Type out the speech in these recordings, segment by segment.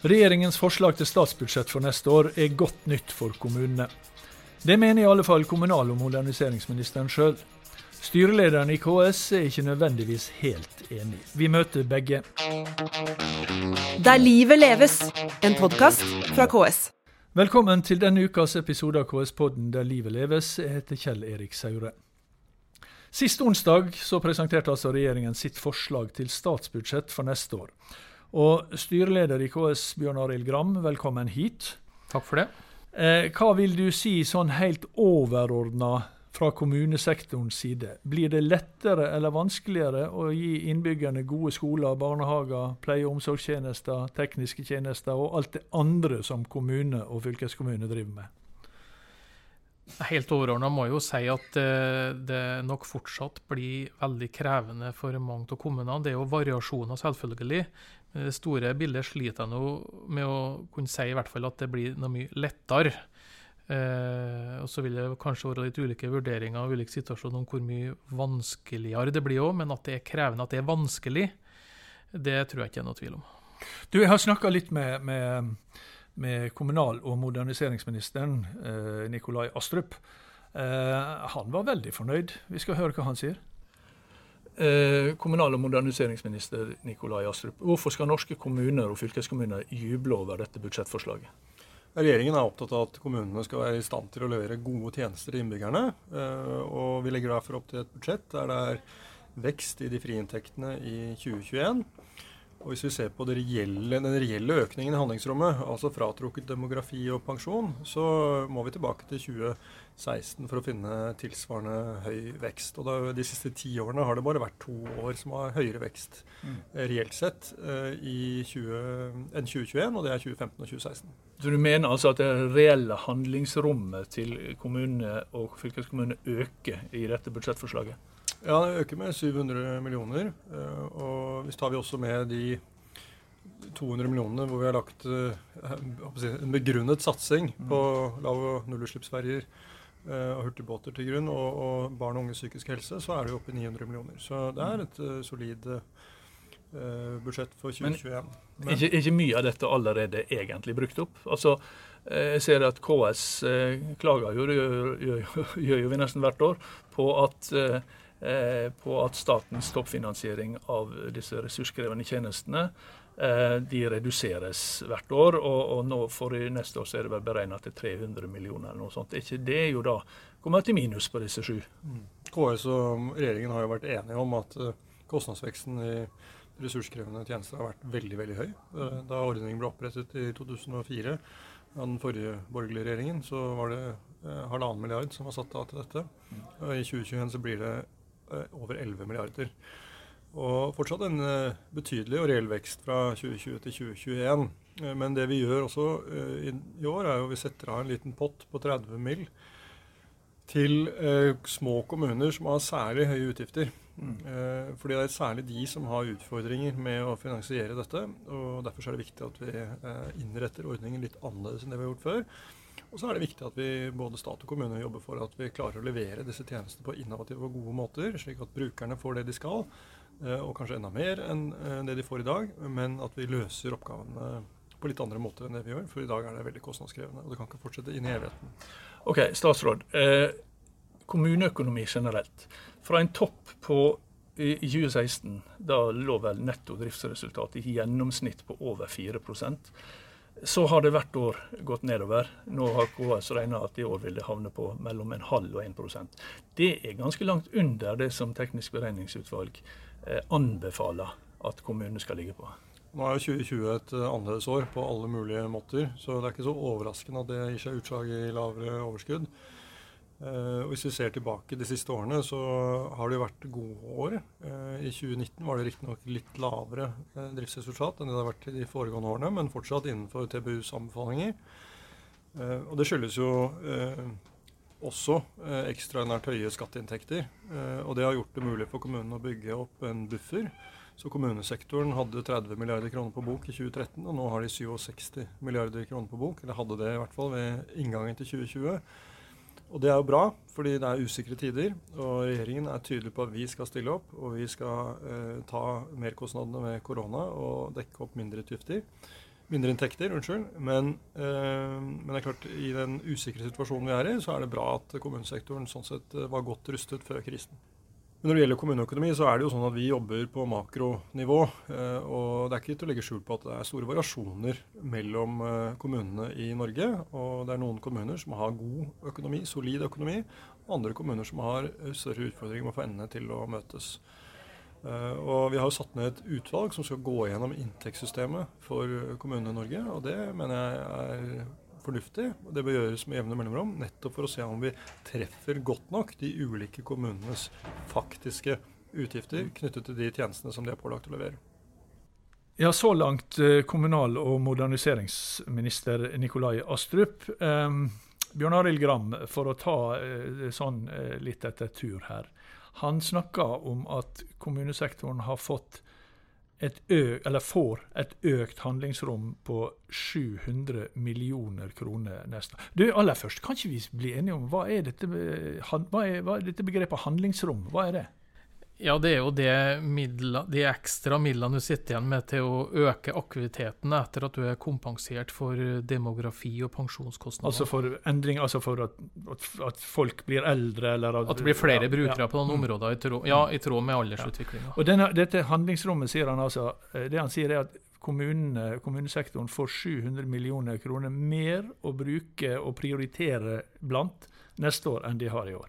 Regjeringens forslag til statsbudsjett for neste år er godt nytt for kommunene. Det mener i alle fall kommunal- og moderniseringsministeren sjøl. Styrelederen i KS er ikke nødvendigvis helt enig. Vi møter begge. Der livet leves, en podkast fra KS. Velkommen til denne ukas episode av KS-podden Der livet leves. Jeg heter Kjell Erik Saure. Sist onsdag så presenterte altså regjeringen sitt forslag til statsbudsjett for neste år. Og styreleder i KS, Bjørn Arild Gram, velkommen hit. Takk for det. Eh, hva vil du si sånn helt overordna fra kommunesektorens side? Blir det lettere eller vanskeligere å gi innbyggerne gode skoler, barnehager, pleie- og omsorgstjenester, tekniske tjenester og alt det andre som kommune og fylkeskommune driver med? Helt overordna må jeg jo si at eh, det nok fortsatt blir veldig krevende for mange av kommunene. Det er jo variasjoner, selvfølgelig. Det store bildet sliter jeg nå med å kunne si i hvert fall at det blir noe mye lettere. Eh, og så vil det kanskje være litt ulike vurderinger og ulike situasjoner om hvor mye vanskeligere det blir òg, men at det er krevende, at det er vanskelig, det tror jeg ikke er noe tvil om. Du, Jeg har snakka litt med, med, med kommunal- og moderniseringsministeren, eh, Nikolai Astrup. Eh, han var veldig fornøyd. Vi skal høre hva han sier. Eh, kommunal- og moderniseringsminister Nikolai Astrup, hvorfor skal norske kommuner og fylkeskommuner juble over dette budsjettforslaget? Regjeringen er opptatt av at kommunene skal være i stand til å levere gode tjenester til innbyggerne. eh, Og vi legger derfor opp til et budsjett der det er vekst i de frie inntektene i 2021. Og hvis vi ser på reelle, den reelle økningen i handlingsrommet, altså fratrukket demografi og pensjon, så må vi tilbake til 2016 for å finne tilsvarende høy vekst. Og da, de siste ti årene har det bare vært to år som har høyere vekst mm. reelt sett eh, i 20, enn 2021, og det er 2015 og 2016. Så du mener altså at det reelle handlingsrommet til kommunene og fylkeskommunene øker i dette budsjettforslaget? Ja, det øker med 700 millioner. eh, Og hvis tar vi også med de 200 millionene hvor vi har lagt eh, en begrunnet satsing på lav- og nullutslippsferjer eh, og hurtigbåter til grunn, og, og barn og unges psykisk helse, så er det jo oppe i 900 millioner. Så det er et uh, solid uh, budsjett for Men- 2021. Er ikke, ikke mye av dette allerede egentlig brukt opp? Altså, eh, jeg ser at KS eh, klager jo, det gjør, gjør, jo vi nesten hvert år, på at, eh, eh, på at statens toppfinansiering av disse ressurskrevende tjenestene eh, de reduseres hvert år. Og, og nå for neste år så er det vel beregna til 300 millioner eller noe sånt. Er ikke det jo da kommer til minus på disse sju? KS og regjeringen har jo vært enige om at eh, kostnadsveksten i ressurskrevende tjenester har vært veldig veldig høy. Eh, Da ordningen ble opprettet i 2004 av den forrige borgerlige regjeringen, så var det eh, halvannen milliard som var satt av til dette. I 2021 så blir det eh, over 11 milliarder. Og fortsatt en eh, betydelig og reell vekst fra 2020 til 2021. Eh, Men det vi gjør også eh, i, år, er jo vi setter av en liten pott på 30 mill. til små kommuner som har særlig høye utgifter. Mm. fordi det er særlig de som har utfordringer med å finansiere dette. og Derfor er det viktig at vi innretter ordningen litt annerledes enn det vi har gjort før. Og så er det viktig at vi både stat og kommune jobber for at vi klarer å levere disse tjenestene på innovative og gode måter, slik at brukerne får det de skal, og kanskje enda mer enn eh, det de får i dag. Men at vi løser oppgavene på litt andre måter enn det vi gjør, for i dag er det veldig kostnadskrevende. Og det kan ikke fortsette inn i evigheten. OK, statsråd. Eh, kommuneøkonomi generelt. Fra en topp på i 2016, da lå vel netto driftsresultat i gjennomsnitt på over 4 Så har det hvert år gått nedover. Nå har KS regna at i år vil det havne på mellom en halv og 1% Det er ganske langt under det som Teknisk beregningsutvalg eh, anbefaler at kommunene skal ligge på. Nå er jo 2020 et eh, annerledes år på alle mulige måter, så det er ikke så overraskende at det gir seg utslag i lavere overskudd. Og Hvis vi ser tilbake de siste årene, så har det jo vært gode år. Eh, I 2019 var det riktignok litt lavere eh, driftsresultat enn det har vært i de foregående årene, men fortsatt innenfor TBUs anbefalinger. Og det skyldes jo også ekstraordinært høye skatteinntekter. Og det har gjort det mulig for kommunene å bygge opp en buffer. Så kommunesektoren hadde 30 milliarder kroner på bok i 2013, og nå har de 67 milliarder kroner på bok. Eller hadde det i hvert fall ved inngangen til 2020. Og det er jo bra, fordi det er usikre tider. Og regjeringen er tydelig på at vi skal stille opp, og vi skal eh, ta merkostnadene med korona og dekke opp mindre utgifter. mindre inntekter, unnskyld. Men, eh, men, det er klart, i den usikre situasjonen vi er i, så er det bra at kommunesektoren sånn sett eh, var godt rustet før krisen. Men når det gjelder kommuneøkonomi, så er det jo sånn at vi jobber på makronivå. Eh, og det er ikke til å legge skjul på at det er store variasjoner mellom eh, kommunene i Norge. Og det er noen kommuner som har god økonomi, solid økonomi, og andre kommuner som har eh, større utfordringer med å få endene til å møtes. Og Vi har jo satt ned et utvalg som skal gå gjennom inntektssystemet for kommunene i Norge. og Det mener jeg er fornuftig. og Det bør gjøres med jevne mellomrom, nettopp for å se om vi treffer godt nok de ulike kommunenes faktiske utgifter knyttet til de tjenestene som de er pålagt å levere. Ja, Så langt eh, kommunal- og moderniseringsminister Nikolai Astrup. Um, Bjørn Arild Gram, for å ta uh, sånn uh, litt etter tur her. Han snakker om at kommunesektoren har fått et eller får et økt handlingsrom på 700 millioner kroner neste. Du, Aller først, kan ikke vi bli enige om hva er dette, hva er, hva er dette begrepet handlingsrom? Hva er det? Ja, det er jo det midler, de ekstra midlene du sitter igjen med til å øke aktiviteten etter at du er kompensert for demografi og pensjonskostnader. Altså for endring, altså for at, at folk blir eldre, eller at, at det blir flere ja, brukere ja. på noen mm. områder, i tråd, ja, i tråd med aldersutviklinga. Ja. Og denne, dette handlingsrommet, sier han altså, eh, det han sier er at kommunene, kommunesektoren får 700 millioner kroner mer å bruke og prioritere blant neste år enn de har i år.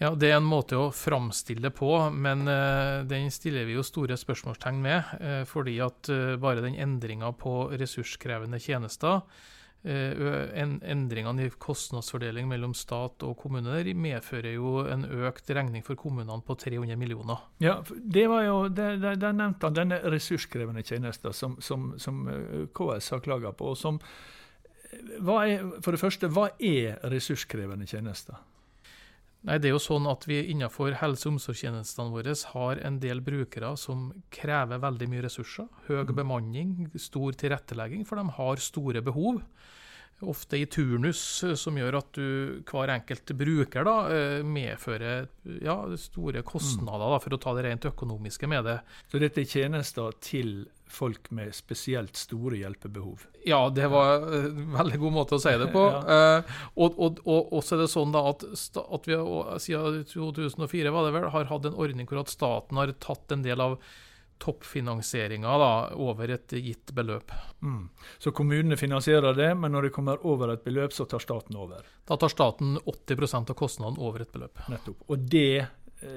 Ja, Det er en måte å framstille det på, men uh, den stiller vi jo store spørsmålstegn med. Uh, fordi at uh, bare den endringa på ressurskrevende tjenester, endringene i kostnadsfordeling mellom stat og kommuner, medfører jo en økt regning for kommunene på 300 millioner. Ja, det var jo, Der nevnte han denne ressurskrevende tjenesten som, som, som KS har klaga på. og som, er, For det første, hva er ressurskrevende tjenester? Nei, det er jo sånn at vi Innenfor helse- og omsorgstjenestene våre har en del brukere som krever veldig mye ressurser. Høy mm. bemanning, stor tilrettelegging, for de har store behov. Ofte i turnus, eh, som gjør at du, hver enkelt bruker da, eh, medfører ja, store kostnader, da, for å ta det rent økonomiske med det. Så dette er tjenester til folk med spesielt store hjelpebehov. Ja, det var en veldig god måte å si det på. ja. eh, og, og, og, også er det sånn da at, at vi siden 2004 var det vel, har hatt en ordning hvor at staten har tatt en del av toppfinansieringa over et gitt beløp. Mm. Så kommunene finansierer det, men når det kommer over et beløp, så tar staten over? Da tar staten 80% av kostnaden over et beløp. Nettopp. Og det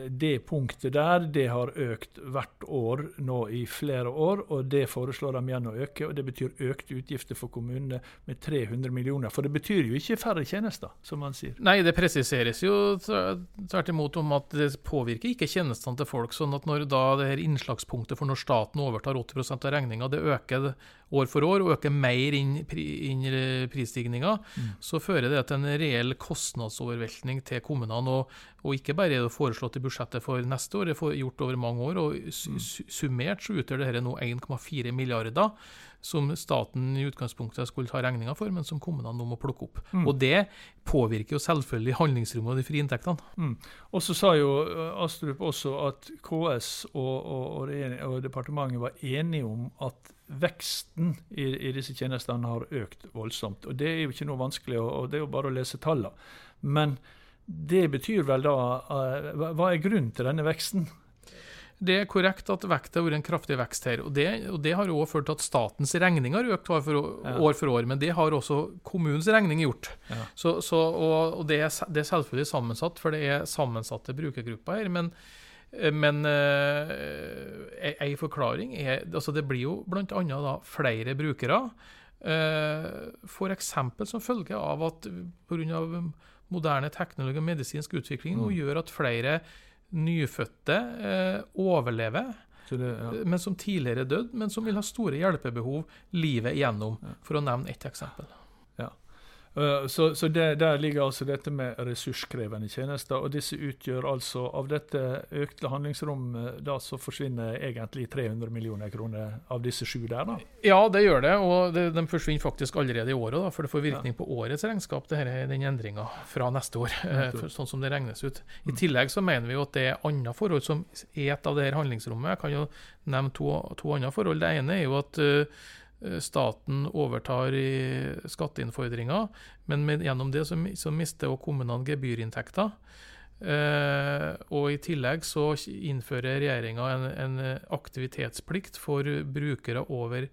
det punktet der det har økt hvert år nå i flere år, og det foreslår de igjen å øke. og Det betyr økte utgifter for kommunene med 300 millioner. For det betyr jo ikke færre tjenester, som man sier. Nei, det presiseres jo tvert imot om at det påvirker ikke tjenestene til folk. sånn at når da det her innslagspunktet for når staten overtar 80% av regninga, det øker år for år og øker mer inn, inn prisstigninga, mm. så fører det til en reell kostnadsoverveltning til kommunene. Og, og ikke bare er det foreslått i budsjettet for neste år, det er gjort over mange år. og mm. Summert så utgjør dette nå 1,4 milliarder som staten i utgangspunktet skulle ta regninga for, men som kommunene nå må plukke opp. Mm. Og Det påvirker jo selvfølgelig handlingsrommet og de frie inntektene. Mm. Og så sa jo eh, Astrup også at KS og, og, og, departementet var enige om at veksten i, i, disse tjenestene har økt voldsomt. Og Det er jo ikke noe vanskelig, og det er jo bare å lese tallene. Men det betyr vel da uh, Hva er grunnen til denne veksten? Det er korrekt at vekta har vært en kraftig vekst her. og Det, og det har også ført til at statens regning har økt år for, ja. år for, år, men det har også kommunens regning gjort. Ja. Så, så, og, og det, er, det, er, selvfølgelig sammensatt, for det er sammensatte brukergrupper her. Men, men uh, en forklaring er altså Det blir jo bl.a. flere brukere. Uh, F.eks. som følge av at pga. moderne teknologi og medisinsk utvikling mm. gjør at flere nyfødte eh, overlever. Det, ja. men som tidligere døde, men som vil ha store hjelpebehov livet igjennom, for å nevne ett eksempel. Eh, så, så det, der ligger altså dette med ressurskrevende tjenester. Og disse utgjør altså Av dette økte handlingsrommet da så forsvinner egentlig 300 millioner kroner av disse sju der, da? Ja, det gjør det. Og det, de forsvinner faktisk allerede i året, da, for det får virkning ja. på årets regnskap, det her, er den endringa fra neste år. Eh, for, sånn som det regnes ut. I mm. tillegg så mener vi jo at det er andre forhold som et av det her handlingsrommet. Jeg kan jo nevne to, to andre forhold. Det ene er jo at uh, eh, staten overtar i skatteinnfordringer, men med, gjennom det så, så mister også kommunene gebyrinntekter. Eh, og I tillegg så innfører regjeringa en, en, aktivitetsplikt for brukere over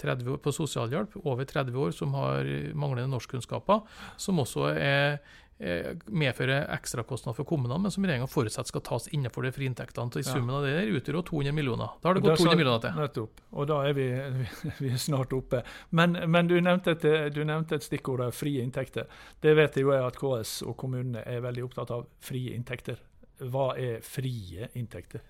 30 år, på sosialhjelp over 30 år som har manglende norskkunnskaper, som også er medfører ekstrakostnader for kommunene, men som regjeringa forutsetter skal tas innenfor de frie inntektene. Så I summen av det der utgjør 200 millioner. Da har det gått 200 millioner til. Nettopp. Og da er vi, vi er snart oppe. Men, men du, nevnte et, du, nevnte et, stikkord av frie inntekter. Det vet jo jeg at KS og kommunene er veldig opptatt av frie inntekter. Hva er frie inntekter?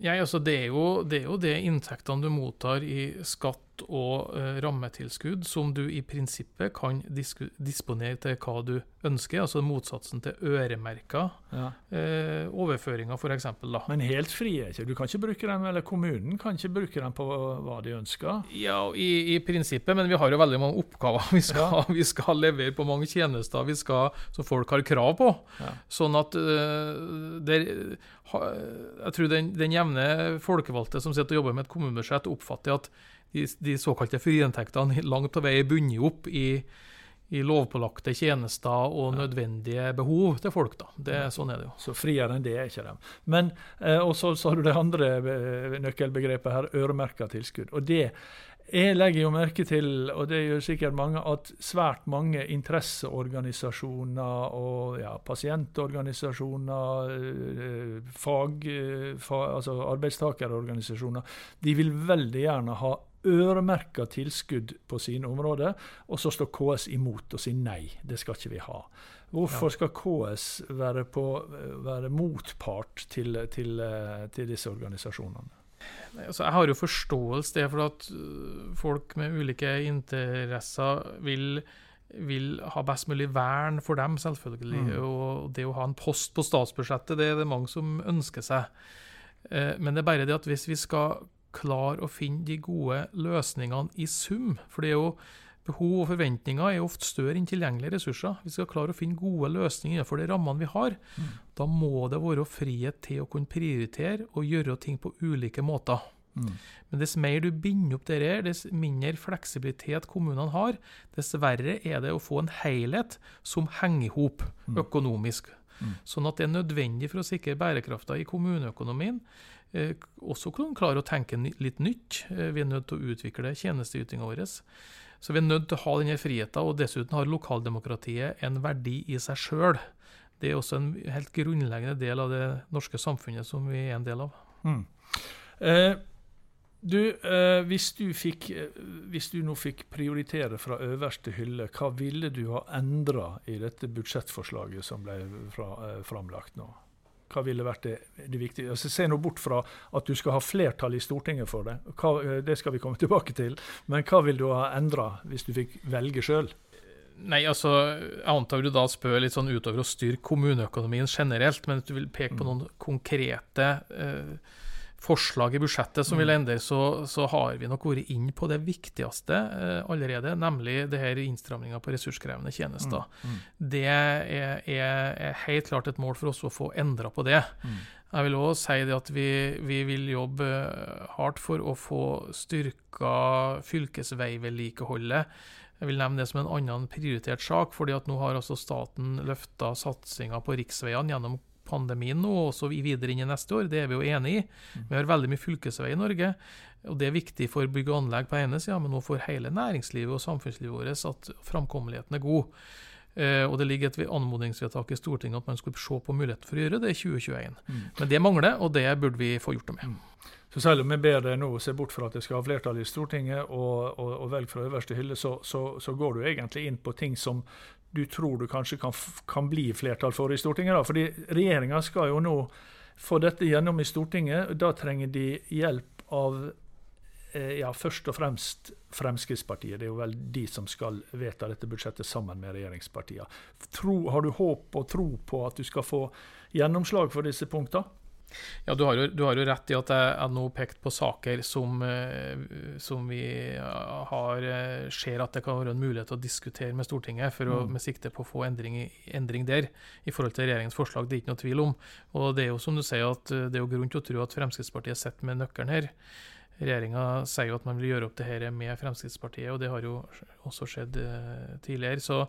Ja, altså det, er jo, det er jo det inntektene du mottar i skatt og uh, rammetilskudd som du i prinsippet kan disponere til hva du ønsker, altså motsatsen til øremerka ja. uh, overføringer, f.eks. Men helt fri er ikke Du kan ikke bruke dem, eller kommunen kan ikke bruke dem på hva de ønsker? Ja, i, i prinsippet, men vi har jo veldig mange oppgaver. Vi skal, ja. vi skal levere på mange tjenester vi skal, som folk har krav på. Ja. Sånn at uh, der, jeg tror den, den jevne folkevalgte som sitter og jobber med et kommunebudsjett, oppfatter at de, de såkalte friinntektene langt på vei er bundet opp i, i, lovpålagte tjenester og nødvendige behov til folk. da. Det, sånn er det jo. Så friere enn det er ikke de. Men, eh, Og så har du det andre eh, nøkkelbegrepet her, øremerka tilskudd. Og det jeg legger jo merke til, og det gjør sikkert mange, at svært mange interesseorganisasjoner og ja, pasientorganisasjoner, eh, fag, fag, altså arbeidstakerorganisasjoner, de vil veldig gjerne ha øremerka tilskudd på sine områder, og så står KS imot og sier nei, det skal ikke vi ha. Hvorfor ja. skal KS være, på, være motpart til, til, til, disse organisasjonene? Altså jeg har jo forståelse det for at øh, folk med ulike interesser vil, vil ha best mulig vern for dem, selvfølgelig. Mm. Og det å ha en post på statsbudsjettet, det er det mange som ønsker seg. Eh, men det er bare det at hvis vi skal klare å finne de gode løsningene i sum. For det er jo behov og forventninger er ofte større enn tilgjengelige ressurser. Vi skal klare å finne gode løsninger innenfor de rammene vi har. Mm. Da må det være frihet til å kunne prioritere og gjøre ting på ulike måter. Mm. Men dess mer du binder opp dette, dess mindre fleksibilitet kommunene har, dess verre er det å få en helhet som henger i hop mm. økonomisk. Mm. Sånn at det er nødvendig for å sikre bærekrafta i kommuneøkonomien også kunne klare å tenke litt nytt. Eh, vi er nødt til å utvikle tjenesteytinga vår. Så vi er nødt til å ha denne friheten, og dessuten har lokaldemokratiet en verdi i seg sjøl. Det er også en helt grunnleggende del av det norske samfunnet som vi er en del av. Mm. Eh, du, eh, hvis, du fikk, eh, hvis du nå fikk prioritere fra øverste hylle, hva ville du ha endra i dette budsjettforslaget som ble fra, eh, framlagt nå? Hva ville vært det, det viktige? Altså, se nå bort fra at du skal ha flertall i Stortinget for det. Hva, eh, det skal vi komme tilbake til. Men hva vil du ha endra hvis du fikk velge sjøl? Nei, altså, Jeg antar du da spør litt sånn utover å styrke kommuneøkonomien generelt, men at du vil peke på mm. noen konkrete eh, forslag i budsjettet som vil mm. endre, så, så, har vi nok vært inn på det viktigste eh, allerede, nemlig det her innstramminga på ressurskrevende tjenester. Mm. Mm. Det er, er, er, helt klart et mål for oss å få endra på det. Mm. Jeg vil òg si det at vi, vi, vil jobbe hardt for å få styrka fylkesveivedlikeholdet. Jeg vil nevne det som en annen prioritert sak, fordi at nå har altså staten løfta satsinga på riksveiene gjennom pandemien nå, og så videre inn i neste år. Det er vi jo enig i. Mm. Vi har veldig mye fylkesvei i Norge. og Det er viktig for bygg og anlegg på ene sida, men også for hele næringslivet og samfunnslivet vårt at framkommeligheten er god. Uh, og Det ligger et anmodningsvedtak i Stortinget at man skulle se på muligheten for å gjøre det i 2021. Mm. Men det mangler, og det burde vi få gjort noe med. Mm. Så selv om vi ber deg nå se bort fra at det skal ha flertall i Stortinget og, og, og velge fra øverste hylle, så, så, så, går du egentlig inn på ting som du tror du kanskje kan, kan bli flertall for i Stortinget. da, fordi Regjeringa skal jo nå få dette gjennom i Stortinget. Da trenger de hjelp av eh, ja, først og fremst Fremskrittspartiet. Det er jo vel de som skal vedta dette budsjettet sammen med regjeringspartiene. Har du håp og tro på at du skal få gjennomslag for disse punktene? Ja, du har, jo, du har, jo, rett i at jeg, jeg nå pekt på saker som, eh, som vi har, eh, ser at det kan være en mulighet til å diskutere med Stortinget, for å, mm. med sikte på å få endring, endring, der i forhold til regjeringens forslag. Det er ikke noe tvil om. Og det er jo som du sier at eh, det er jo grunn til å tro at Fremskrittspartiet sitter med nøkkelen her. Regjeringa sier jo at man vil gjøre opp det her med Fremskrittspartiet, og det har jo også skjedd eh, tidligere. Så eh,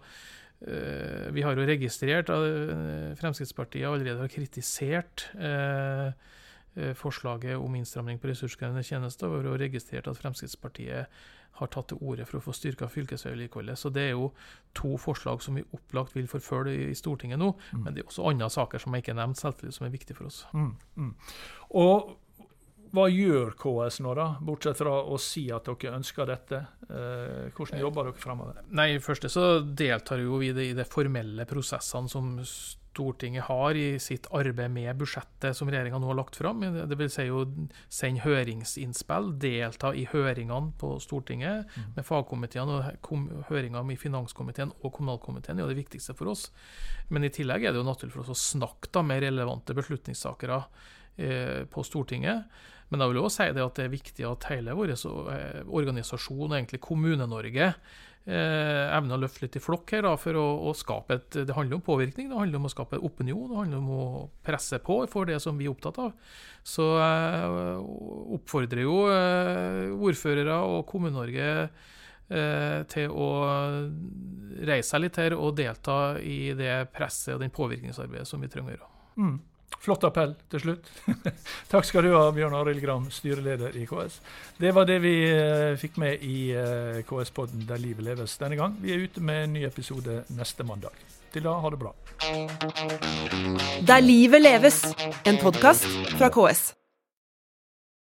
vi har jo registrert at eh, Fremskrittspartiet allerede har kritisert eh, eh, forslaget om innstramning på ressurskrevende tjenester, vi har registrert at Fremskrittspartiet har tatt til orde for å få styrka fylkesveivedlikeholdet. Så det er jo to forslag som vi opplagt vil forfølge i Stortinget nå. Mm. Men det er også andre saker som jeg ikke har nevnt, selvfølgelig, som er viktige for oss. Mm, mm. Og hva gjør KS nå, da, bortsett fra å si at dere ønsker dette? Eh, hvordan jobber dere fremover? Nei, Først så deltar jo vi i de formelle prosessene som Stortinget har i sitt arbeid med budsjettet som regjeringa nå har lagt fram. Det vil si jo sende høringsinnspill, delta i høringene på Stortinget mm. med fagkomiteene. og Høringene i finanskomiteen og kommunalkomiteen er jo det viktigste for oss. Men i tillegg er det jo naturlig for oss å snakke med relevante beslutningstakere eh, på Stortinget. Men jeg vil også si det at det er viktig at hele vår eh, organisasjon, egentlig Kommune-Norge, eh, evner å løfte litt i flokk her da, for å, å, skape et Det handler om påvirkning, det handler om å skape opinion, det handler om å presse på for det som vi er opptatt av. Så jeg oppfordrer jo eh, ordførere og Kommune-Norge eh, til å reise seg litt her og delta i det presset og den påvirkningsarbeidet som vi trenger å gjøre. Mm. Flott appell til slutt. Takk skal du ha, Bjørn Arild Gram, styreleder i KS. Det var det vi uh, fikk med i uh, KS-podden Der livet leves denne gang. Vi er ute med en ny episode neste mandag. Til da, ha det bra. Der livet leves, en podkast fra KS.